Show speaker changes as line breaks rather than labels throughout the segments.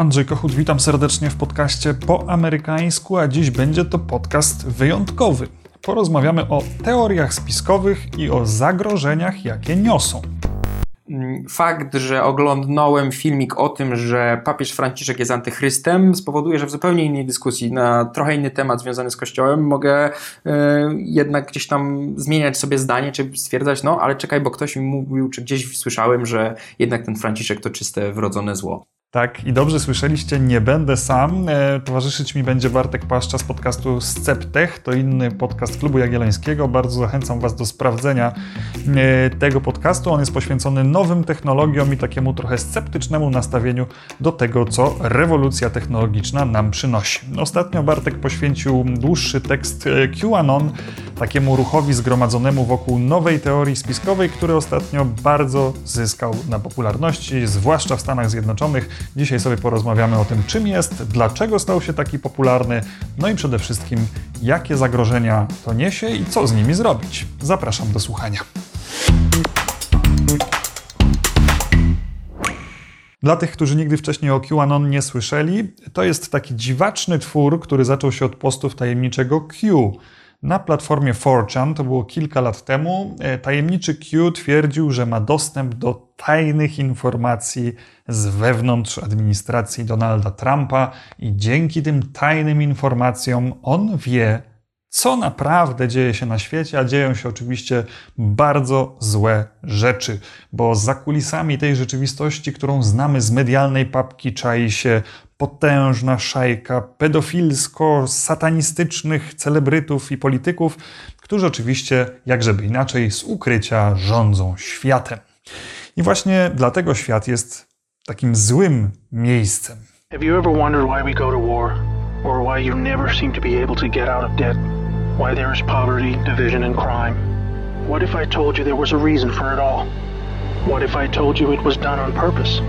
Andrzej Kochut, witam serdecznie w podcaście po amerykańsku, a dziś będzie to podcast wyjątkowy. Porozmawiamy o teoriach spiskowych i o zagrożeniach, jakie niosą.
Mm, fakt, że oglądnąłem filmik o tym, że papież Franciszek jest antychrystem, spowoduje, że w zupełnie innej dyskusji, na trochę inny temat związany z Kościołem, mogę y, jednak gdzieś tam zmieniać sobie zdanie, czy stwierdzać, no ale czekaj, bo ktoś mi mówił, czy gdzieś słyszałem, że jednak ten Franciszek to czyste wrodzone zło.
Tak, i dobrze słyszeliście, nie będę sam. E, towarzyszyć mi będzie Bartek Paszcza z podcastu Sceptech, to inny podcast Klubu Jagiellońskiego. Bardzo zachęcam Was do sprawdzenia e, tego podcastu. On jest poświęcony nowym technologiom i takiemu trochę sceptycznemu nastawieniu do tego, co rewolucja technologiczna nam przynosi. Ostatnio Bartek poświęcił dłuższy tekst e, QAnon, takiemu ruchowi zgromadzonemu wokół nowej teorii spiskowej, który ostatnio bardzo zyskał na popularności, zwłaszcza w Stanach Zjednoczonych Dzisiaj sobie porozmawiamy o tym, czym jest, dlaczego stał się taki popularny, no i przede wszystkim, jakie zagrożenia to niesie i co z nimi zrobić. Zapraszam do słuchania. Dla tych, którzy nigdy wcześniej o QAnon nie słyszeli, to jest taki dziwaczny twór, który zaczął się od postów tajemniczego Q na platformie 4chan, to było kilka lat temu, e, tajemniczy Q twierdził, że ma dostęp do tajnych informacji z wewnątrz administracji Donalda Trumpa i dzięki tym tajnym informacjom on wie, co naprawdę dzieje się na świecie, a dzieją się oczywiście bardzo złe rzeczy, bo za kulisami tej rzeczywistości, którą znamy z medialnej papki, czai się potężna szajka pedofilsko-satanistycznych celebrytów i polityków, którzy oczywiście, jakżeby inaczej, z ukrycia rządzą światem. I właśnie dlatego świat jest takim złym miejscem. Have you ever wondered why we go to war? Or why you never seem to be able to get out of debt? Why there is poverty, division and crime? What if I told you there was a reason for it all? What if I told you it was done on purpose?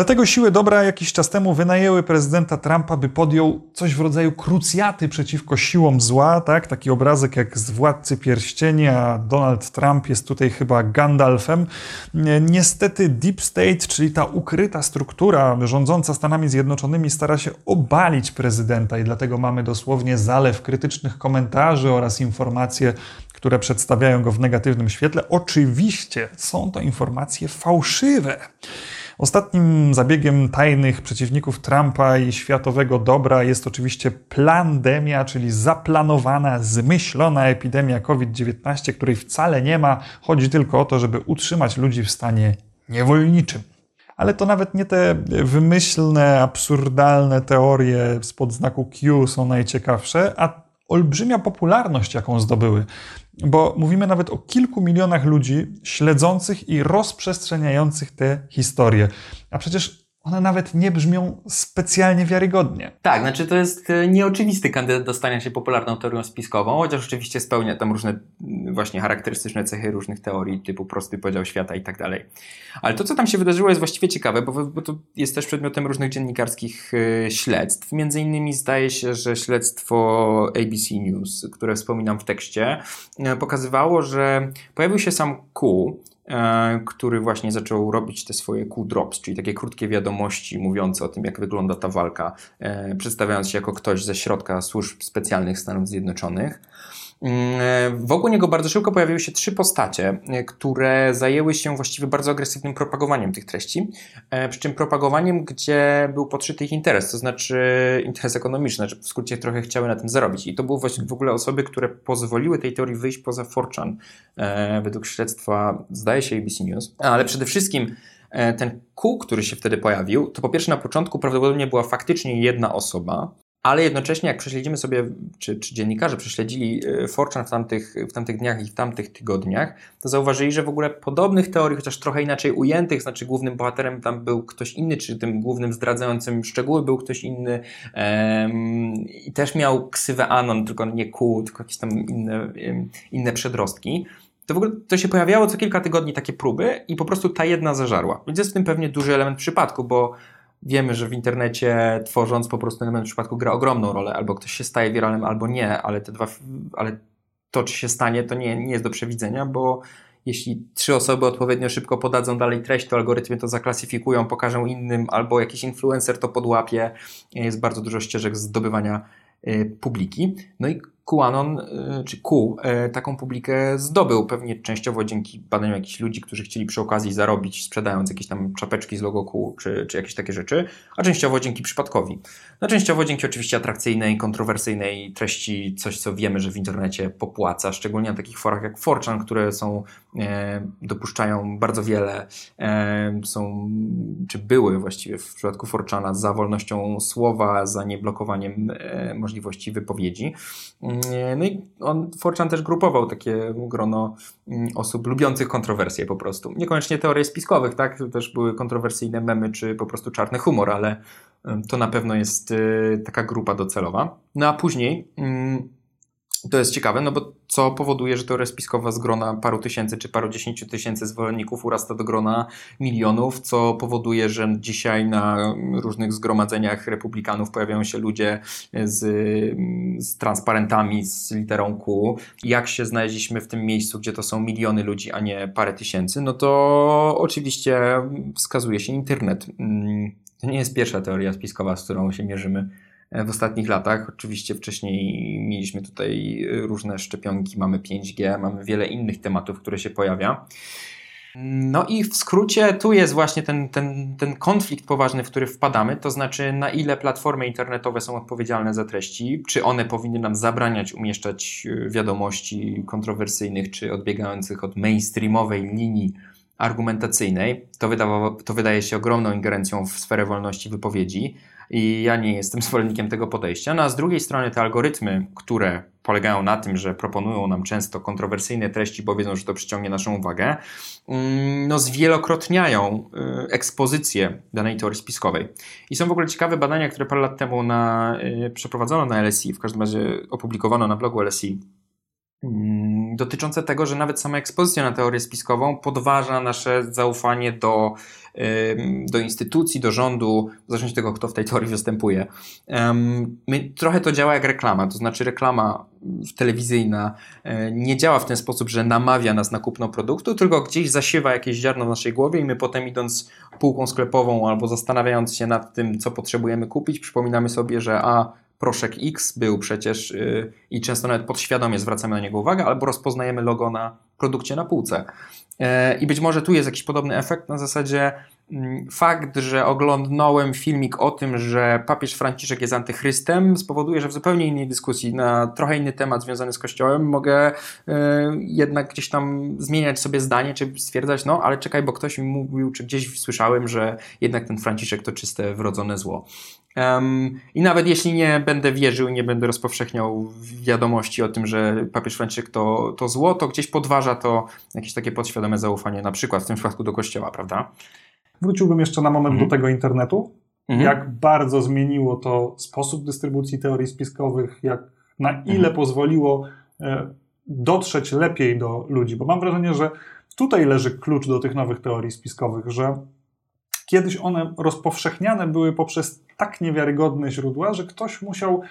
Dlatego siły dobra jakiś czas temu wynajęły prezydenta Trumpa, by podjął coś w rodzaju krucjaty przeciwko siłom zła, tak? Taki obrazek jak z Władcy Pierścieni, a Donald Trump jest tutaj chyba Gandalfem. Niestety Deep State, czyli ta ukryta struktura rządząca Stanami Zjednoczonymi stara się obalić prezydenta i dlatego mamy dosłownie zalew krytycznych komentarzy oraz informacje które przedstawiają go w negatywnym świetle. Oczywiście są to informacje fałszywe. Ostatnim zabiegiem tajnych przeciwników Trumpa i światowego dobra jest oczywiście plandemia, czyli zaplanowana, zmyślona epidemia COVID-19, której wcale nie ma. Chodzi tylko o to, żeby utrzymać ludzi w stanie niewolniczym. Ale to nawet nie te wymyślne, absurdalne teorie spod znaku Q są najciekawsze, a olbrzymia popularność, jaką zdobyły bo mówimy nawet o kilku milionach ludzi śledzących i rozprzestrzeniających te historie. A przecież one nawet nie brzmią specjalnie wiarygodnie.
Tak, znaczy to jest e, nieoczywisty kandydat do stania się popularną teorią spiskową, chociaż oczywiście spełnia tam różne mm, właśnie charakterystyczne cechy różnych teorii, typu prosty podział świata i tak dalej. Ale to, co tam się wydarzyło, jest właściwie ciekawe, bo, bo to jest też przedmiotem różnych dziennikarskich e, śledztw. Między innymi zdaje się, że śledztwo ABC News, które wspominam w tekście, e, pokazywało, że pojawił się sam E, który właśnie zaczął robić te swoje Q-drops, czyli takie krótkie wiadomości mówiące o tym, jak wygląda ta walka, e, przedstawiając się jako ktoś ze środka służb specjalnych Stanów Zjednoczonych. Mm, wokół niego bardzo szybko pojawiły się trzy postacie, e, które zajęły się właściwie bardzo agresywnym propagowaniem tych treści. E, przy czym propagowaniem, gdzie był podszyty ich interes, to znaczy interes ekonomiczny, że w skrócie trochę chciały na tym zarobić. I to były właśnie w ogóle osoby, które pozwoliły tej teorii wyjść poza Forchan, e, według śledztwa, zdaje się ABC News. Ale przede wszystkim ten kół, który się wtedy pojawił, to po pierwsze na początku prawdopodobnie była faktycznie jedna osoba, ale jednocześnie, jak prześledzimy sobie, czy, czy dziennikarze prześledzili e, Fortran w tamtych, w tamtych dniach i w tamtych tygodniach, to zauważyli, że w ogóle podobnych teorii, chociaż trochę inaczej ujętych, znaczy głównym bohaterem tam był ktoś inny, czy tym głównym zdradzającym szczegóły był ktoś inny um, i też miał ksywę Anon, tylko nie Q, tylko jakieś tam inne, inne przedrostki to w ogóle to się pojawiało co kilka tygodni takie próby i po prostu ta jedna zażarła. Więc jest w tym pewnie duży element przypadku, bo wiemy, że w internecie tworząc po prostu element w przypadku gra ogromną rolę, albo ktoś się staje wiralem, albo nie, ale te dwa, ale to, czy się stanie, to nie, nie jest do przewidzenia, bo jeśli trzy osoby odpowiednio szybko podadzą dalej treść, to algorytmy to zaklasyfikują, pokażą innym, albo jakiś influencer to podłapie. Jest bardzo dużo ścieżek zdobywania publiki. No i QAnon, y, czy Q, y, taką publikę zdobył, pewnie częściowo dzięki badaniu jakichś ludzi, którzy chcieli przy okazji zarobić, sprzedając jakieś tam czapeczki z logo Q, czy, czy jakieś takie rzeczy, a częściowo dzięki przypadkowi. No częściowo dzięki oczywiście atrakcyjnej, kontrowersyjnej treści, coś co wiemy, że w internecie popłaca, szczególnie na takich forach jak 4chan, które są, e, dopuszczają bardzo wiele, e, są, czy były właściwie w przypadku 4chana za wolnością słowa, za nieblokowaniem e, możliwości wypowiedzi. No i on, Forchan też grupował takie grono mm, osób lubiących kontrowersje po prostu. Niekoniecznie teorie spiskowych, tak? To też były kontrowersyjne memy, czy po prostu czarny humor, ale to na pewno jest taka grupa docelowa. No a później mm, to jest ciekawe, no bo co powoduje, że teoria spiskowa z grona paru tysięcy czy paru dziesięciu tysięcy zwolenników urasta do grona milionów, co powoduje, że dzisiaj na różnych zgromadzeniach republikanów pojawiają się ludzie z, z transparentami, z literą Q. Jak się znaleźliśmy w tym miejscu, gdzie to są miliony ludzi, a nie parę tysięcy, no to oczywiście wskazuje się internet. Mm, to nie jest pierwsza teoria spiskowa, z którą się mierzymy w ostatnich latach. Oczywiście wcześniej mieliśmy tutaj różne szczepionki, mamy 5G, mamy wiele innych tematów, które się pojawia. No i w skrócie tu jest właśnie ten, ten, ten konflikt poważny, w który wpadamy, to znaczy na ile platformy internetowe są odpowiedzialne za treści, czy one powinny nam zabraniać umieszczać wiadomości kontrowersyjnych, czy odbiegających od mainstreamowej linii argumentacyjnej. To, wydawa, to wydaje się ogromną ingerencją w sferę wolności wypowiedzi i ja nie jestem zwolennikiem tego podejścia. No a z drugiej strony te algorytmy, które polegają na tym, że proponują nam często kontrowersyjne treści, bo wiedzą, że to przyciągnie naszą uwagę, mm, no zwielokrotniają y, ekspozycję danej teorii spiskowej. I są w ogóle ciekawe badania, które parę lat temu na, y, przeprowadzono na LSI, w każdym razie opublikowano na blogu LSI, mm, dotyczące tego, że nawet sama ekspozycja na teorię spiskową podważa nasze zaufanie do do instytucji, do rządu, w zależności od tego, kto w tej teorii występuje. Trochę to działa jak reklama, to znaczy reklama telewizyjna e, nie działa w ten sposób, że namawia nas na kupno produktu, tylko gdzieś zasiewa jakieś ziarno w naszej głowie i my potem idąc półką sklepową albo zastanawiając się nad tym, co potrzebujemy kupić, przypominamy sobie, że a proszek X był przecież yy, i często nawet podświadomie zwracamy na niego uwagę, albo rozpoznajemy logo na produkcie na półce. E, I być może tu jest jakiś podobny efekt na zasadzie mm, fakt, że oglądnąłem filmik o tym, że papież Franciszek jest antychrystem, spowoduje, że w zupełnie innej dyskusji na trochę inny temat związany z Kościołem mogę e, jednak gdzieś tam zmieniać sobie zdanie, czy stwierdzać, no ale czekaj, bo ktoś mi mówił, czy gdzieś słyszałem, że jednak ten Franciszek to czyste wrodzone zło. Um, I nawet jeśli nie będę wierzył i nie będę rozpowszechniał wiadomości o tym, że papież Franciszek to, to zło, to gdzieś podważa to jakieś takie podświadome zaufanie, na przykład w tym przypadku do kościoła, prawda?
Wróciłbym jeszcze na moment mhm. do tego internetu. Mhm. Jak bardzo zmieniło to sposób dystrybucji teorii spiskowych, jak na ile mhm. pozwoliło e, dotrzeć lepiej do ludzi, bo mam wrażenie, że tutaj leży klucz do tych nowych teorii spiskowych, że kiedyś one rozpowszechniane były poprzez tak niewiarygodne źródła, że ktoś musiał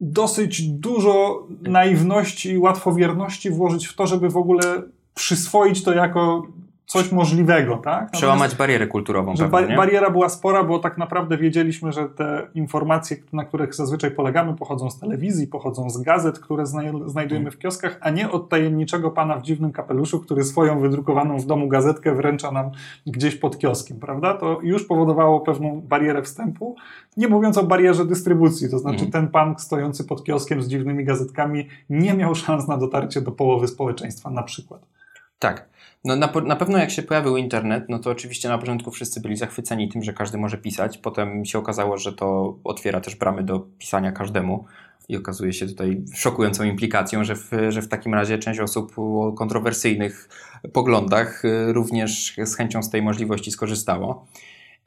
dosyć dużo naiwności i łatwowierności włożyć w to, żeby w ogóle przyswoić to jako coś możliwego, tak?
Przełamać barierę kulturową.
Że pewnie, bariera była spora, bo tak naprawdę wiedzieliśmy, że te informacje, na których zazwyczaj polegamy, pochodzą z telewizji, pochodzą z gazet, które znajdujemy w kioskach, a nie od tajemniczego pana w dziwnym kapeluszu, który swoją wydrukowaną w domu gazetkę wręcza nam gdzieś pod kioskiem, prawda? To już powodowało pewną barierę wstępu, nie mówiąc o barierze dystrybucji, to znaczy mhm. ten pan stojący pod kioskiem z dziwnymi gazetkami nie miał szans na dotarcie do połowy społeczeństwa na przykład.
Tak. No na, na pewno jak się pojawił internet, no to oczywiście na początku wszyscy byli zachwyceni tym, że każdy może pisać. Potem się okazało, że to otwiera też bramy do pisania każdemu. I okazuje się tutaj szokującą implikacją, że w, że w takim razie część osób o kontrowersyjnych poglądach y, również z chęcią z tej możliwości skorzystało.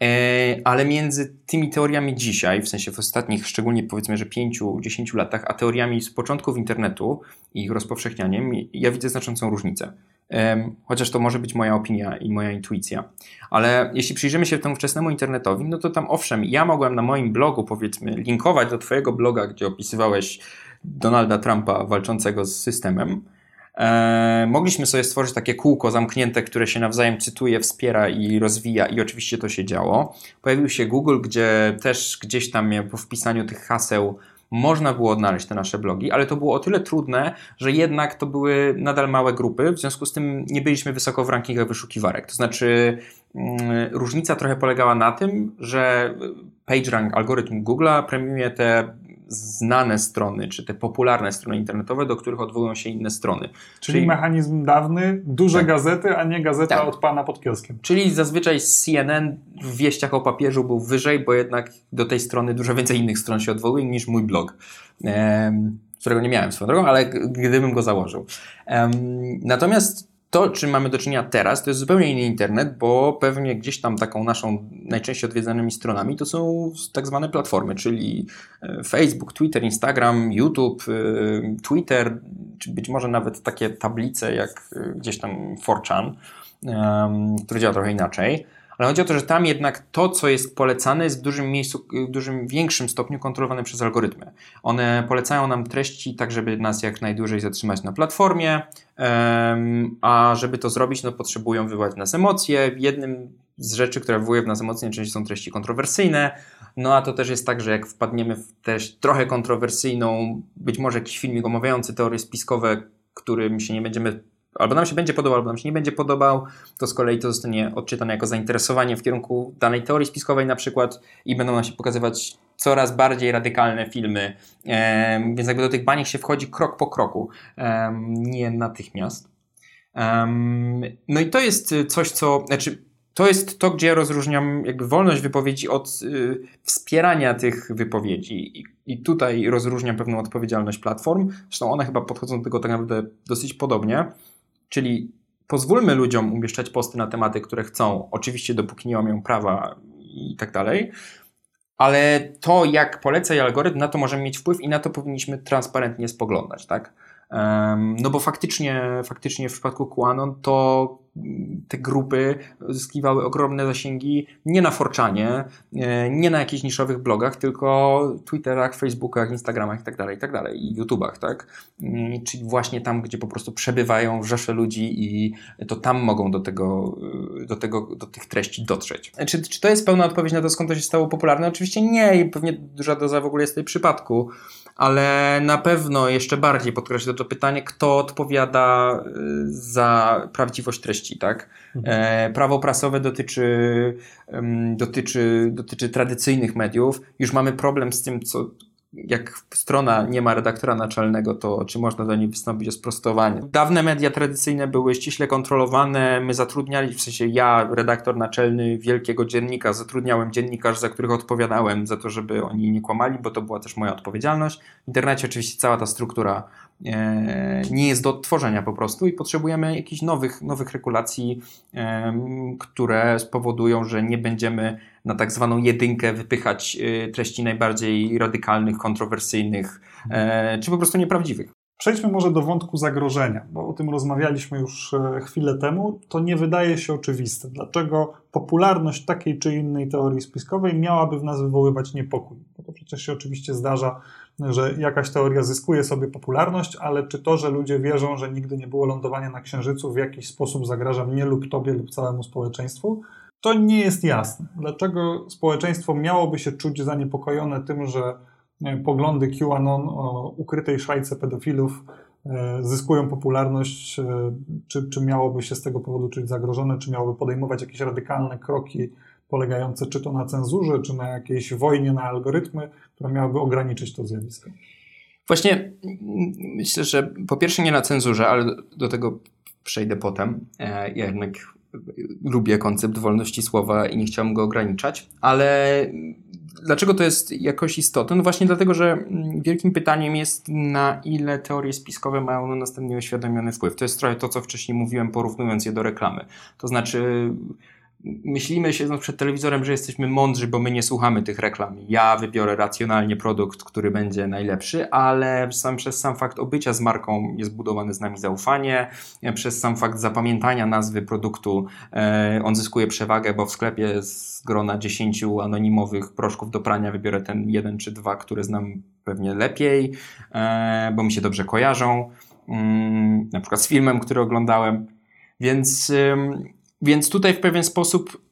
E, ale między tymi teoriami dzisiaj, w sensie w ostatnich, szczególnie powiedzmy, że 5-10 latach, a teoriami z początków internetu i ich rozpowszechnianiem, ja widzę znaczącą różnicę chociaż to może być moja opinia i moja intuicja. Ale jeśli przyjrzymy się temu wczesnemu internetowi, no to tam owszem, ja mogłem na moim blogu, powiedzmy, linkować do Twojego bloga, gdzie opisywałeś Donalda Trumpa walczącego z systemem, E, mogliśmy sobie stworzyć takie kółko zamknięte, które się nawzajem cytuje, wspiera i rozwija, i oczywiście to się działo. Pojawił się Google, gdzie też gdzieś tam po wpisaniu tych haseł można było odnaleźć te nasze blogi, ale to było o tyle trudne, że jednak to były nadal małe grupy, w związku z tym nie byliśmy wysoko w rankingach wyszukiwarek. To znaczy, mm, różnica trochę polegała na tym, że PageRank, algorytm Google'a premiuje te znane strony, czy te popularne strony internetowe, do których odwołują się inne strony.
Czyli, Czyli mechanizm dawny, duże tak. gazety, a nie gazeta tak. od pana pod kioskiem.
Czyli zazwyczaj CNN w wieściach o papieżu był wyżej, bo jednak do tej strony dużo więcej innych stron się odwołuje niż mój blog. którego nie miałem swoją drogą, ale gdybym go założył. natomiast to, czym mamy do czynienia teraz, to jest zupełnie inny internet, bo pewnie gdzieś tam taką naszą najczęściej odwiedzanymi stronami to są tak zwane platformy, czyli e, Facebook, Twitter, Instagram, YouTube, e, Twitter, czy być może nawet takie tablice jak e, gdzieś tam 4chan, które działa trochę inaczej. Ale chodzi o to, że tam jednak to, co jest polecane, jest w dużym miejscu, w dużym większym stopniu kontrolowane przez algorytmy. One polecają nam treści tak, żeby nas jak najdłużej zatrzymać na platformie, a żeby to zrobić, no potrzebują wywołać w nas emocje. Jednym z rzeczy, które wywołuje w nas emocje, najczęściej są treści kontrowersyjne. No a to też jest tak, że jak wpadniemy w treść trochę kontrowersyjną, być może jakiś filmik omawiający teorie spiskowe, którym się nie będziemy albo nam się będzie podobał, albo nam się nie będzie podobał, to z kolei to zostanie odczytane jako zainteresowanie w kierunku danej teorii spiskowej na przykład i będą nam się pokazywać coraz bardziej radykalne filmy, um, więc jakby do tych baniek się wchodzi krok po kroku, um, nie natychmiast. Um, no i to jest coś, co, znaczy to jest to, gdzie ja rozróżniam jakby wolność wypowiedzi od y, wspierania tych wypowiedzi. I, I, tutaj rozróżniam pewną odpowiedzialność platform. Zresztą one chyba podchodzą do tego tak naprawdę dosyć podobnie. Czyli pozwólmy ludziom umieszczać posty na tematy, które chcą, oczywiście dopóki nie łamią prawa i tak dalej, ale to, jak poleca algorytm, na to możemy mieć wpływ i na to powinniśmy transparentnie spoglądać, tak? No bo faktycznie, faktycznie w przypadku QAnon to te grupy zyskiwały ogromne zasięgi nie na Forczanie, e, nie na jakichś niszowych blogach, tylko Twitterach, Facebookach, Instagramach itd., tak itd. Tak i YouTubach, tak? Czyli właśnie tam, gdzie po prostu przebywają wrzesze ludzi i to tam mogą do tego, do tego, do tych treści dotrzeć. Czy, czy to jest pełna odpowiedź na to, skąd to się stało popularne? Oczywiście nie i pewnie duża doza w ogóle jest w tej przypadku ale na pewno jeszcze bardziej podkreślę to pytanie, kto odpowiada y, za prawdziwość treści, tak? Mhm. E, prawo prasowe dotyczy, dotyczy, dotyczy tradycyjnych mediów. Już mamy problem z tym, co jak strona nie ma redaktora naczelnego, to czy można do niej wystąpić o sprostowanie? Dawne media tradycyjne były ściśle kontrolowane. My zatrudniali, w sensie ja, redaktor naczelny wielkiego dziennika, zatrudniałem dziennikarzy, za których odpowiadałem za to, żeby oni nie kłamali, bo to była też moja odpowiedzialność. W internecie oczywiście cała ta struktura nie jest do odtworzenia po prostu i potrzebujemy jakichś nowych, nowych regulacji, które spowodują, że nie będziemy na tak zwaną jedynkę wypychać y, treści najbardziej radykalnych, kontrowersyjnych, e, czy po prostu nieprawdziwych.
Przejdźmy może do wątku zagrożenia, bo o tym rozmawialiśmy już e, chwilę temu. To nie wydaje się oczywiste. Dlaczego popularność takiej czy innej teorii spiskowej miałaby w nas wywoływać niepokój? Bo to przecież się oczywiście zdarza, że jakaś teoria zyskuje sobie popularność, ale czy to, że ludzie wierzą, że nigdy nie było lądowania na Księżycu, w jakiś sposób zagraża mnie lub tobie lub całemu społeczeństwu? To nie jest jasne. Dlaczego społeczeństwo miałoby się czuć zaniepokojone tym, że poglądy QAnon o ukrytej szajce pedofilów e, zyskują popularność, e, czy, czy miałoby się z tego powodu czuć zagrożone, czy miałoby podejmować jakieś radykalne kroki polegające czy to na cenzurze, czy na jakiejś wojnie na algorytmy, które miałyby ograniczyć to zjawisko.
Właśnie myślę, że po pierwsze nie na cenzurze, ale do tego przejdę potem. E, ja jednak lubię koncept wolności słowa i nie chciałbym go ograniczać, ale dlaczego to jest jakoś istotne? No właśnie dlatego, że wielkim pytaniem jest, na ile teorie spiskowe mają na nas ten wpływ. To jest trochę to, co wcześniej mówiłem, porównując je do reklamy. To znaczy, myślimy siedząc przed telewizorem, że jesteśmy mądrzy, bo my nie słuchamy tych reklam. Ja wybiorę racjonalnie produkt, który będzie najlepszy, ale sam, przez sam fakt obycia z marką jest budowane z nami zaufanie, przez sam fakt zapamiętania nazwy produktu e, on zyskuje przewagę, bo w sklepie z grona 10 anonimowych proszków do prania wybiorę ten jeden czy dwa, które znam pewnie lepiej, e, bo mi się dobrze kojarzą. mm, na przykład z filmem, który oglądałem. Więc, więc tutaj w pewien sposób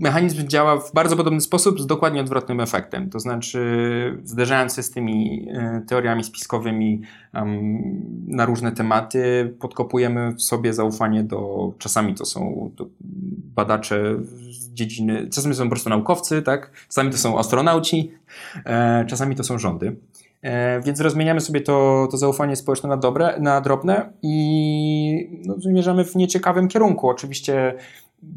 mechanizm działa w bardzo podobny sposób z dokładnie odwrotnym efektem. To znaczy, zderzając się z tymi e, teoriami spiskowymi um, na różne tematy, podkopujemy w sobie zaufanie do, czasami to są to badacze z dziedziny, czasami są po prostu naukowcy, tak? czasami to są astronauci, e, czasami to są rządy. E, więc rozmieniamy sobie to, to zaufanie społeczne na, dobre, na drobne i no, zmierzamy w nieciekawym kierunku. Oczywiście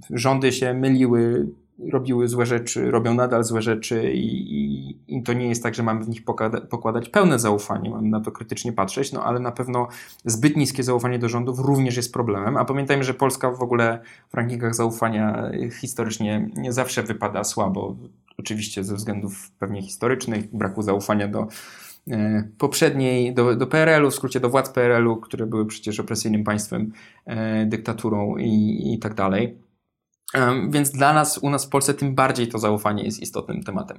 rządy się myliły, robiły złe rzeczy, robią nadal złe rzeczy i, i, i to nie jest tak, że mamy w nich pokładać pełne zaufanie, mamy na to krytycznie patrzeć, no ale na pewno zbyt niskie zaufanie do rządów również jest problemem, a pamiętajmy, że Polska w ogóle w rankingach zaufania historycznie nie zawsze wypada słabo, oczywiście ze względów pewnie historycznych, braku zaufania do poprzedniej, do, do PRL-u, w skrócie do władz PRL-u, które były przecież opresyjnym państwem, e, dyktaturą i, i tak dalej. Więc dla nas, u nas w Polsce, tym bardziej to zaufanie jest istotnym tematem.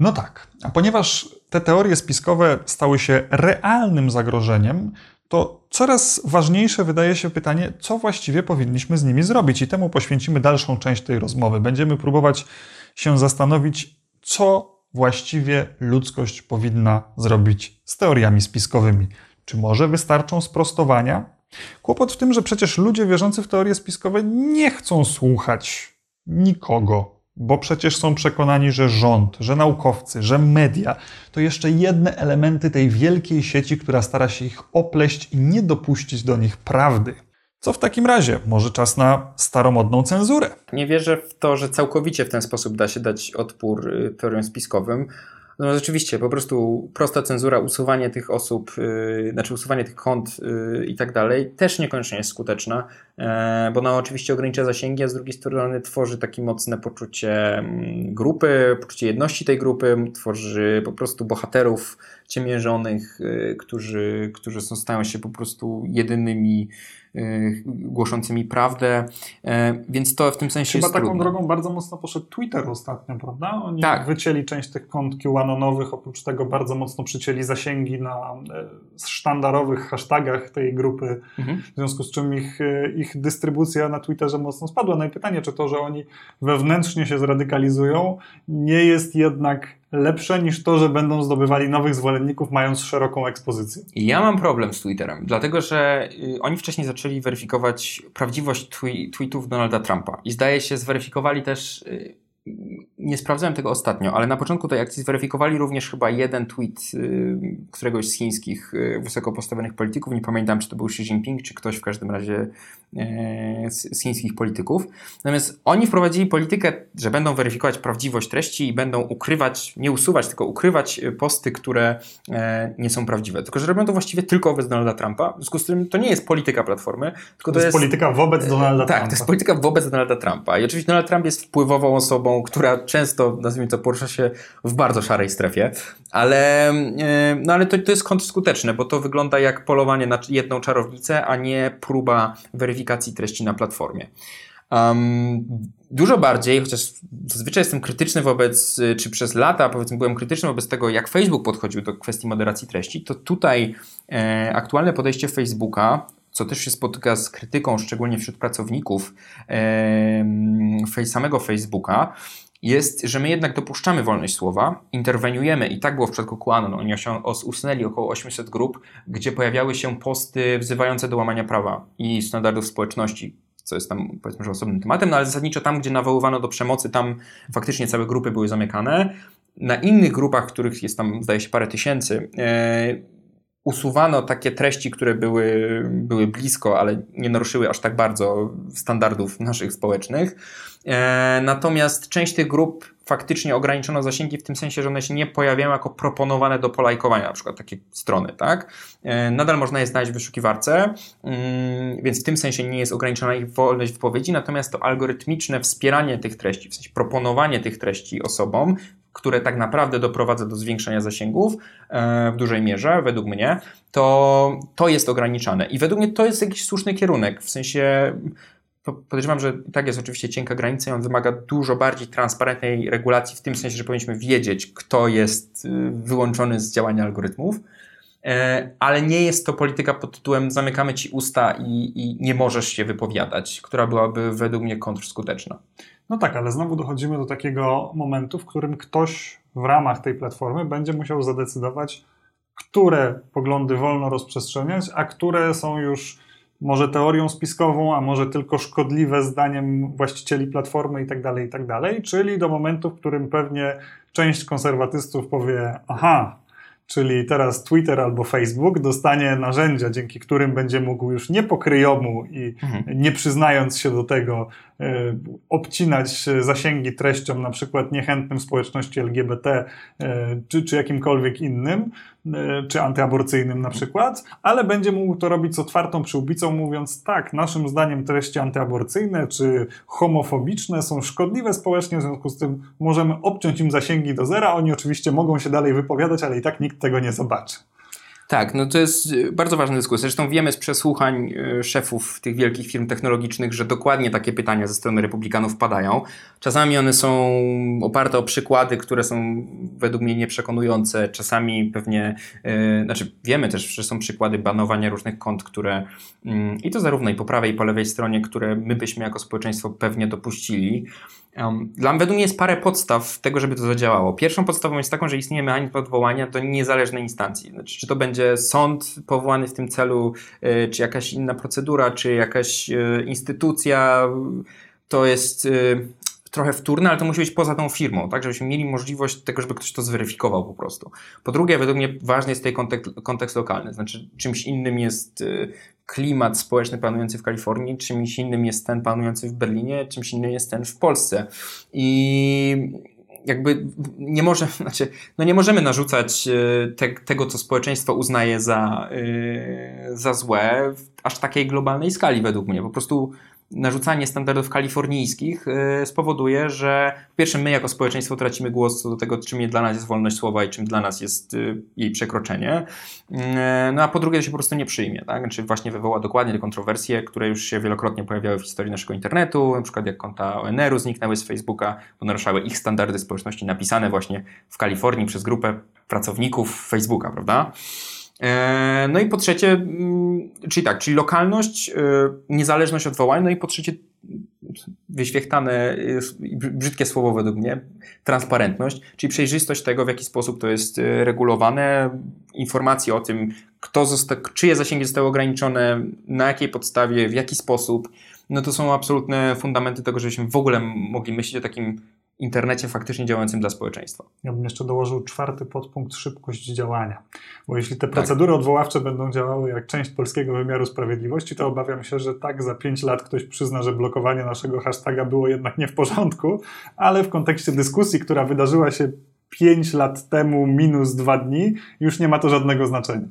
No tak, a ponieważ te teorie spiskowe stały się realnym zagrożeniem, to coraz ważniejsze wydaje się pytanie, co właściwie powinniśmy z nimi zrobić, i temu poświęcimy dalszą część tej rozmowy. Będziemy próbować się zastanowić, co właściwie ludzkość powinna zrobić z teoriami spiskowymi. Czy może wystarczą sprostowania? Kłopot w tym, że przecież ludzie wierzący w teorie spiskowe nie chcą słuchać nikogo, bo przecież są przekonani, że rząd, że naukowcy, że media to jeszcze jedne elementy tej wielkiej sieci, która stara się ich opleść i nie dopuścić do nich prawdy. Co w takim razie? Może czas na staromodną cenzurę?
Nie wierzę w to, że całkowicie w ten sposób da się dać odpór y, teoriom spiskowym. No rzeczywiście, po prostu prosta cenzura, usuwanie tych osób, yy, znaczy usuwanie tych kont yy, i tak dalej, też niekoniecznie jest skuteczna, yy, bo ona oczywiście ogranicza zasięgi, a z drugiej strony tworzy takie mocne poczucie mm, grupy, poczucie jedności tej grupy, tworzy po prostu bohaterów ciemiężonych, y, którzy, którzy są, stają się po prostu jedynymi głoszącymi prawdę, y, więc to w tym sensie
Chyba
jest
taką
trudne.
drogą bardzo mocno poszedł Twitter ostatnio, prawda? Oni tak. wycięli część tych kont QAnonowych, oprócz tego bardzo mocno przycięli zasięgi na e, sztandarowych hashtagach tej grupy, mhm. w związku z czym ich, e, ich dystrybucja na Twitterze mocno spadła. No i pytanie, czy to, że oni wewnętrznie się zradykalizują, nie jest jednak lepsze niż to, że będą zdobywali nowych zwolenników, mając szeroką ekspozycję.
Ja mam problem z Twitterem, dlatego że y, oni wcześniej zaczęli weryfikować prawdziwość tweetów Donalda Trumpa i zdaje się zweryfikowali też y, nie sprawdzałem tego ostatnio, ale na początku tej akcji zweryfikowali również chyba jeden tweet y, któregoś z chińskich y, wysoko postawionych polityków. Nie pamiętam, czy to był Xi Jinping, czy ktoś w każdym razie y, z, chińskich polityków. Natomiast oni wprowadzili politykę, że będą weryfikować prawdziwość treści i będą ukrywać, nie usuwać, tylko ukrywać posty, które e, nie są prawdziwe. Tylko, że robią to właściwie tylko wobec Donalda Trumpa. W związku z tym to nie jest polityka Platformy, tylko
to, to jest, jest polityka wobec Donalda
tak,
Trumpa.
Tak, to jest polityka wobec Donalda Trumpa. I oczywiście Donald Trump jest wpływową osobą, która często, nazwijmy to, porusza się w bardzo szarej strefie, ale, e, no ale to, to jest kontrskuteczne, bo to wygląda jak polowanie na jedną czarownicę, a nie próba weryfikacji treści na platformie. Um, dużo bardziej, chociaż zazwyczaj jestem krytyczny wobec, czy przez lata powiedzmy byłem krytyczny wobec tego, jak Facebook podchodził do kwestii moderacji treści, to tutaj e, aktualne podejście Facebooka, co też się spotyka z krytyką, szczególnie wśród pracowników e, samego Facebooka, jest, że my jednak dopuszczamy wolność słowa, interweniujemy i tak było w przypadku QAnon. Oni usunęli około 800 grup, gdzie pojawiały się posty wzywające do łamania prawa i standardów społeczności, co jest tam powiedzmy, że osobnym tematem, no ale zasadniczo tam, gdzie nawoływano do przemocy, tam faktycznie całe grupy były zamykane. Na innych grupach, których jest tam, zdaje się, parę tysięcy, e, usuwano takie treści, które były, były blisko, ale nie naruszyły aż tak bardzo standardów naszych społecznych. E, natomiast część tych grup faktycznie ograniczono zasięgi w tym sensie, że one się nie pojawiają jako proponowane do polajkowania, na przykład takie strony, tak? E, nadal można je znaleźć w wyszukiwarce, mm, więc w tym sensie nie jest ograniczona ich wolność wypowiedzi, natomiast to algorytmiczne wspieranie tych treści, w sensie proponowanie tych treści osobom, które tak naprawdę doprowadza do zwiększenia zasięgów e, w dużej mierze, według mnie, to, to jest ograniczane. I według mnie to jest jakiś słuszny kierunek, w sensie podejrzewam, że tak jest oczywiście cienka granica i on wymaga dużo bardziej transparentnej regulacji, w tym sensie, że powinniśmy wiedzieć, kto jest y, wyłączony z działania algorytmów. e, ale nie jest to polityka pod tytułem zamykamy ci usta i, i nie możesz się wypowiadać, która byłaby według mnie kontrskuteczna.
No tak, ale znowu dochodzimy do takiego momentu, w którym ktoś w ramach tej platformy będzie musiał zadecydować, które poglądy wolno rozprzestrzeniać, a które są już może teorią spiskową, a może tylko szkodliwe zdaniem właścicieli platformy i tak dalej, i tak. Czyli do momentu, w którym pewnie część konserwatystów powie, aha, czyli teraz Twitter albo Facebook dostanie narzędzia, dzięki którym będzie mógł już nie pokryjomu i mhm. nie przyznając się do tego, e, obcinać zasięgi treściom na przykład niechętnym społeczności LGBT e, czy, czy jakimkolwiek innym, czy antyaborcyjnym na przykład, ale będzie mógł to robić z otwartą przyłbicą, mówiąc tak, naszym zdaniem treści antyaborcyjne czy homofobiczne są szkodliwe społecznie, w związku z tym możemy obciąć im zasięgi do zera. Oni oczywiście mogą się dalej wypowiadać, ale i tak nikt tego nie zobaczy.
Tak, no to jest y, bardzo ważna dyskusja. Zresztą wiemy z przesłuchań y, szefów tych wielkich firm technologicznych, że dokładnie takie pytania ze strony republikanów padają. Czasami one są oparte o przykłady, które są według mnie nieprzekonujące. Czasami pewnie, yy, znaczy wiemy też, że są przykłady banowania różnych kont, które yy, i to zarówno i po prawej i po lewej stronie, które my byśmy jako społeczeństwo pewnie dopuścili. Mnie według mnie jest parę podstaw tego, żeby to zadziałało. Pierwszą podstawą jest taką, że istnieje mechanizm odwołania do niezależnej instancji. Znaczy, czy to będzie sąd powołany w tym celu, e, czy jakaś inna procedura, czy jakaś e, instytucja, to jest e, trochę wtórne, ale to musi być poza tą firmą, tak, żebyśmy mieli możliwość tego, żeby ktoś to zweryfikował po prostu. Po drugie, według mnie ważny jest tutaj kontekst lokalny, znaczy czymś innym jest klimat społeczny panujący w Kalifornii, czymś innym jest ten panujący w Berlinie, czymś innym jest ten w Polsce. I jakby nie może, znaczy, no nie możemy narzucać e, te, tego, co społeczeństwo uznaje za, yy, za złe w aż takiej globalnej skali według mnie. Po prostu narzucanie standardów kalifornijskich y, spowoduje, że po pierwsze my jako społeczeństwo tracimy głos co do tego, czym dla nas jest wolność słowa i czym dla nas jest y, jej przekroczenie. Y, no a po drugie to się po prostu nie przyjmie, tak? Czy właśnie wywoła dokładnie te kontrowersje, które już się wielokrotnie pojawiały w historii naszego internetu, na przykład jak konta ONR-u zniknęły z Facebooka, bo naruszały ich standardy społeczności napisane właśnie w Kalifornii przez grupę pracowników Facebooka, prawda? E, no i po trzecie, mm, czyli tak, czyli lokalność, e, niezależność od wołań, no i po trzecie wyświechtane, brzydkie słowo według mnie, transparentność, czyli przejrzystość tego, w jaki sposób to jest e, regulowane, informacje o tym, kto zosta- czyje zasięgi zostały ograniczone, na jakiej podstawie, w jaki sposób, no to są absolutne fundamenty tego, żebyśmy w ogóle mogli myśleć o takim internecie faktycznie działającym dla społeczeństwa.
Ja bym jeszcze dołożył czwarty podpunkt szybkość działania. Bo jeśli te tak. procedury tak. odwoławcze będą działały jak część polskiego wymiaru sprawiedliwości, to obawiam się, że tak za pięć lat ktoś przyzna, że blokowanie naszego hashtaga było jednak nie w porządku, ale w kontekście dyskusji, która wydarzyła się pięć lat temu minus dwa dni, już nie ma to żadnego znaczenia.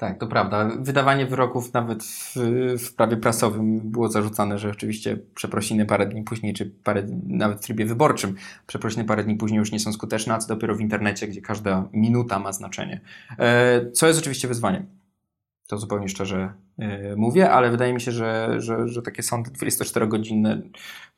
Tak, to prawda. Wydawanie wyroków nawet w, w prawie prasowym było zarzucane, że oczywiście przeprosiny parę dni później, czy parę, nawet w trybie wyborczym, przeprosiny parę dni później już nie są skuteczne, a co dopiero w internecie, gdzie każda minuta ma znaczenie. E, co jest oczywiście wyzwaniem. To zupełnie szczerze mówię, ale wydaje mi się, że, że, że takie sądy 24-godzinne.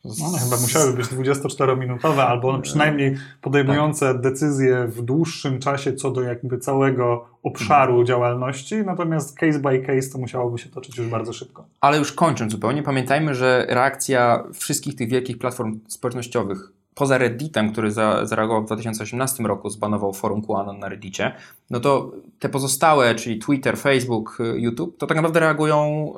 No, one chyba musiały być 24-minutowe, albo przynajmniej podejmujące tak. decyzje w dłuższym czasie co do jakby całego obszaru mhm. działalności, natomiast case by case to musiałoby się toczyć już bardzo szybko.
Ale już kończąc zupełnie, pamiętajmy, że reakcja wszystkich tych wielkich platform społecznościowych poza Redditem, który za, zareagował w 2018 roku, zbanował forum QAnon na Reddicie, no to te pozostałe, czyli Twitter, Facebook, YouTube, to tak naprawdę reagują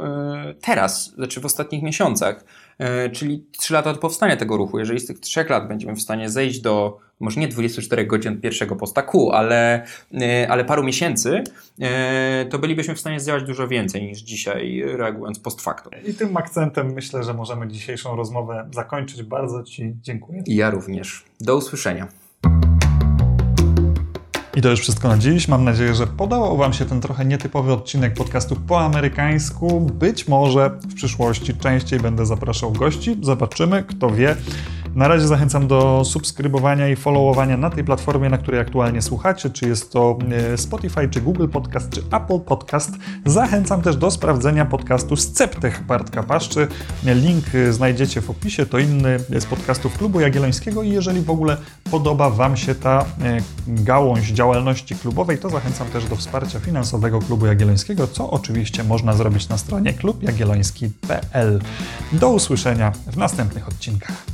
y, teraz, znaczy w ostatnich miesiącach. E, czyli 3 lata od powstania tego ruchu. Jeżeli z tych 3 lat będziemy w stanie zejść do może nie 24 godzin pierwszego posta Q, ale, e, ale paru miesięcy, e, to bylibyśmy w stanie zdziałać dużo więcej niż dzisiaj, reagując post facto.
I tym akcentem myślę, że możemy dzisiejszą rozmowę zakończyć. Bardzo Ci dziękuję.
I ja również. Do usłyszenia.
I to już wszystko na dziś. Mam nadzieję, że podobał Wam się ten trochę nietypowy odcinek podcastu po amerykańsku. Być może w przyszłości częściej będę zapraszał gości. Zobaczymy, kto wie. Na razie zachęcam do subskrybowania i followowania na tej platformie, na której aktualnie słuchacie, czy jest to e, Spotify, czy Google Podcast, czy Apple Podcast. Zachęcam też do sprawdzenia podcastu Sceptech Bartka Paszczy. Link znajdziecie w opisie, to inny z podcastów Klubu Jagiellońskiego i jeżeli w ogóle podoba Wam się ta e, gałąź działalności klubowej, to zachęcam też do wsparcia finansowego Klubu Jagiellońskiego, co oczywiście można zrobić na stronie klubjagielloński.pl. Do usłyszenia w następnych odcinkach.